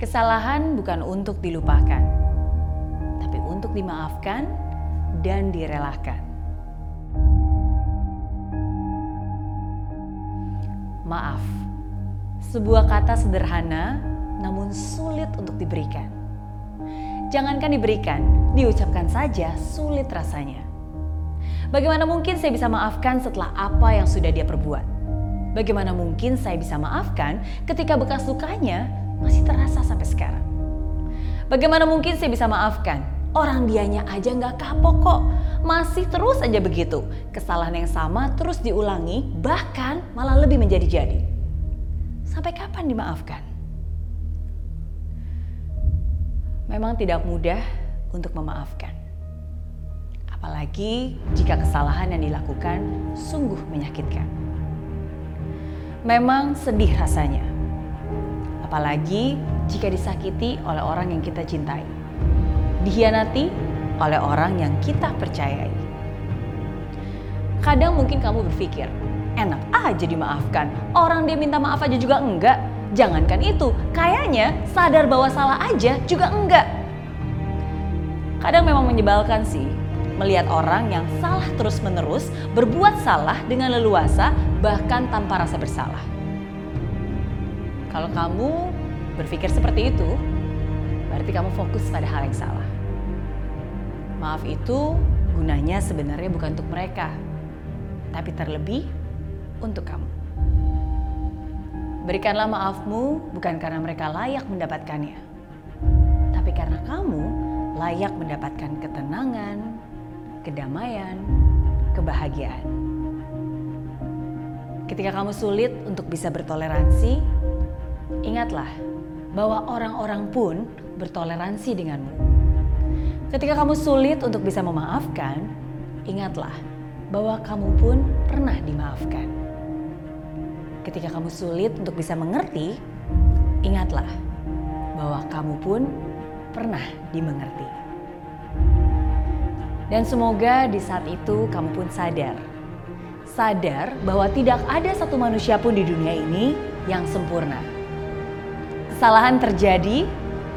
Kesalahan bukan untuk dilupakan, tapi untuk dimaafkan dan direlakan. Maaf, sebuah kata sederhana namun sulit untuk diberikan. Jangankan diberikan, diucapkan saja sulit rasanya. Bagaimana mungkin saya bisa maafkan setelah apa yang sudah dia perbuat? Bagaimana mungkin saya bisa maafkan ketika bekas lukanya masih terasa sampai sekarang? Bagaimana mungkin saya bisa maafkan? Orang dianya aja nggak kapok kok. Masih terus aja begitu. Kesalahan yang sama terus diulangi, bahkan malah lebih menjadi-jadi. Sampai kapan dimaafkan? Memang tidak mudah untuk memaafkan. Apalagi jika kesalahan yang dilakukan sungguh menyakitkan. Memang sedih rasanya. Apalagi jika disakiti oleh orang yang kita cintai. Dihianati oleh orang yang kita percayai. Kadang mungkin kamu berpikir, enak aja dimaafkan. Orang dia minta maaf aja juga enggak. Jangankan itu, kayaknya sadar bahwa salah aja juga enggak. Kadang memang menyebalkan sih, melihat orang yang salah terus-menerus berbuat salah dengan leluasa bahkan tanpa rasa bersalah. Kalau kamu berpikir seperti itu, berarti kamu fokus pada hal yang salah. Maaf itu gunanya sebenarnya bukan untuk mereka, tapi terlebih untuk kamu. Berikanlah maafmu bukan karena mereka layak mendapatkannya, tapi karena kamu layak mendapatkan ketenangan, kedamaian, kebahagiaan. Ketika kamu sulit untuk bisa bertoleransi, ingatlah bahwa orang-orang pun bertoleransi denganmu. Ketika kamu sulit untuk bisa memaafkan, ingatlah bahwa kamu pun pernah dimaafkan. Ketika kamu sulit untuk bisa mengerti, ingatlah bahwa kamu pun pernah dimengerti. Dan semoga di saat itu kamu pun sadar. Sadar bahwa tidak ada satu manusia pun di dunia ini yang sempurna. Kesalahan terjadi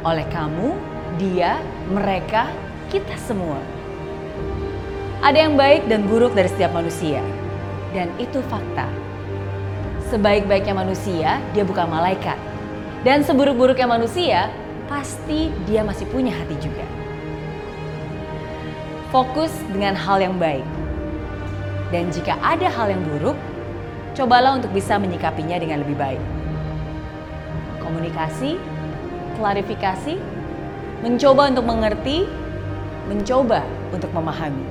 oleh kamu, dia, mereka, kita semua. Ada yang baik dan buruk dari setiap manusia. Dan itu fakta. Sebaik-baiknya manusia, dia bukan malaikat. Dan seburuk-buruknya manusia, pasti dia masih punya hati juga. Fokus dengan hal yang baik. Dan jika ada hal yang buruk, cobalah untuk bisa menyikapinya dengan lebih baik. Komunikasi, klarifikasi, mencoba untuk mengerti, mencoba untuk memahami.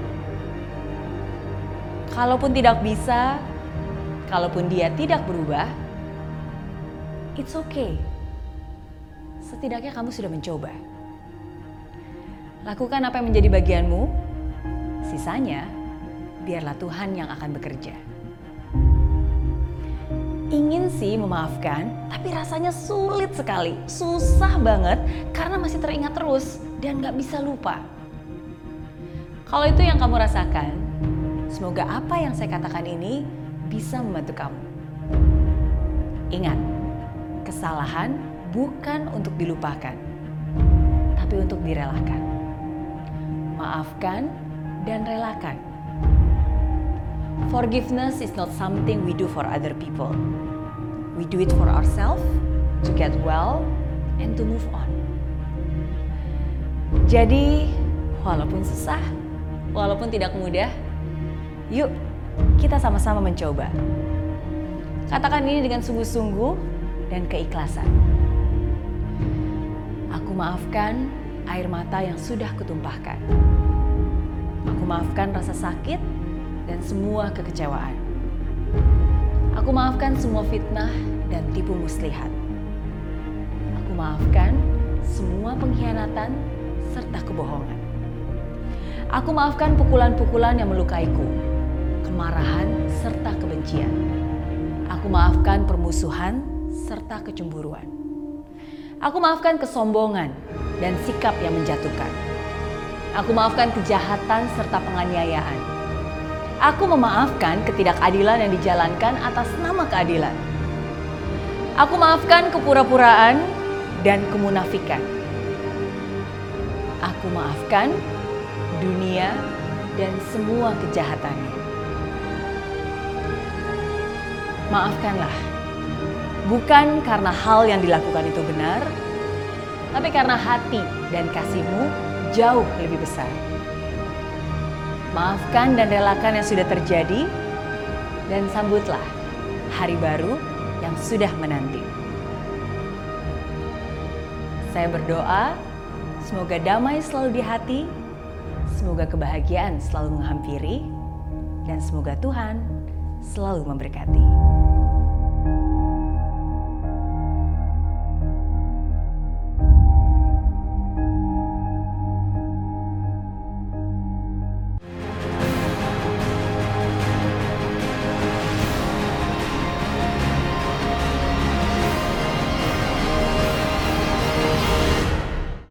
Kalaupun tidak bisa, kalaupun dia tidak berubah, it's okay. Setidaknya kamu sudah mencoba. Lakukan apa yang menjadi bagianmu, sisanya biarlah Tuhan yang akan bekerja. Ingin sih memaafkan, tapi rasanya sulit sekali, susah banget karena masih teringat terus dan gak bisa lupa. Kalau itu yang kamu rasakan, semoga apa yang saya katakan ini bisa membantu kamu. Ingat, kesalahan bukan untuk dilupakan, tapi untuk direlakan. Maafkan dan relakan. Forgiveness is not something we do for other people. We do it for ourselves to get well and to move on. Jadi, walaupun susah, walaupun tidak mudah, yuk kita sama-sama mencoba. Katakan ini dengan sungguh-sungguh dan keikhlasan. Aku maafkan air mata yang sudah kutumpahkan. Aku maafkan rasa sakit dan semua kekecewaan. Aku maafkan semua fitnah dan tipu muslihat. Aku maafkan semua pengkhianatan serta kebohongan. Aku maafkan pukulan-pukulan yang melukaiku, kemarahan serta kebencian. Aku maafkan permusuhan serta kecemburuan. Aku maafkan kesombongan dan sikap yang menjatuhkan. Aku maafkan kejahatan serta penganiayaan. Aku memaafkan ketidakadilan yang dijalankan atas nama keadilan. Aku maafkan kepura-puraan dan kemunafikan. Aku maafkan dunia dan semua kejahatannya. Maafkanlah, bukan karena hal yang dilakukan itu benar, tapi karena hati dan kasihmu jauh lebih besar. Maafkan dan relakan yang sudah terjadi, dan sambutlah hari baru yang sudah menanti. Saya berdoa, semoga damai selalu di hati, semoga kebahagiaan selalu menghampiri, dan semoga Tuhan selalu memberkati.